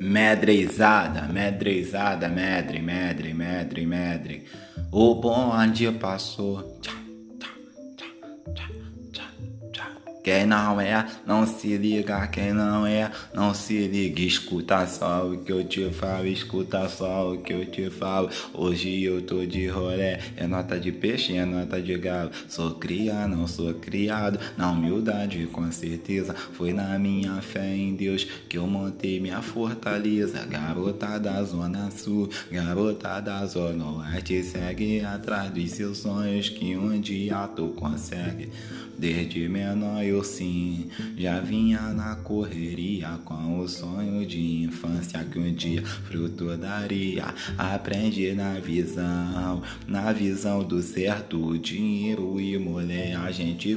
Medreizada, medreizada, medre, medre, medre, medre. O bonde passou. Tchá, tchá, tchá, tchá. Quem não é, não se liga. Quem não é, não se liga. Escuta só o que eu te falo. Escuta só o que eu te falo. Hoje eu tô de rolé. É nota de peixe, é nota de galo. Sou cria, não sou criado. Na humildade, com certeza. Foi na minha fé em Deus que eu montei minha fortaleza. Garota da Zona Sul, garota da Zona Oeste. Segue atrás dos seus sonhos que um dia tu consegue. Desde menor eu sim já vinha na correria com o sonho de infância que um dia fruto daria. Aprendi na visão, na visão do certo, dinheiro e mulher a gente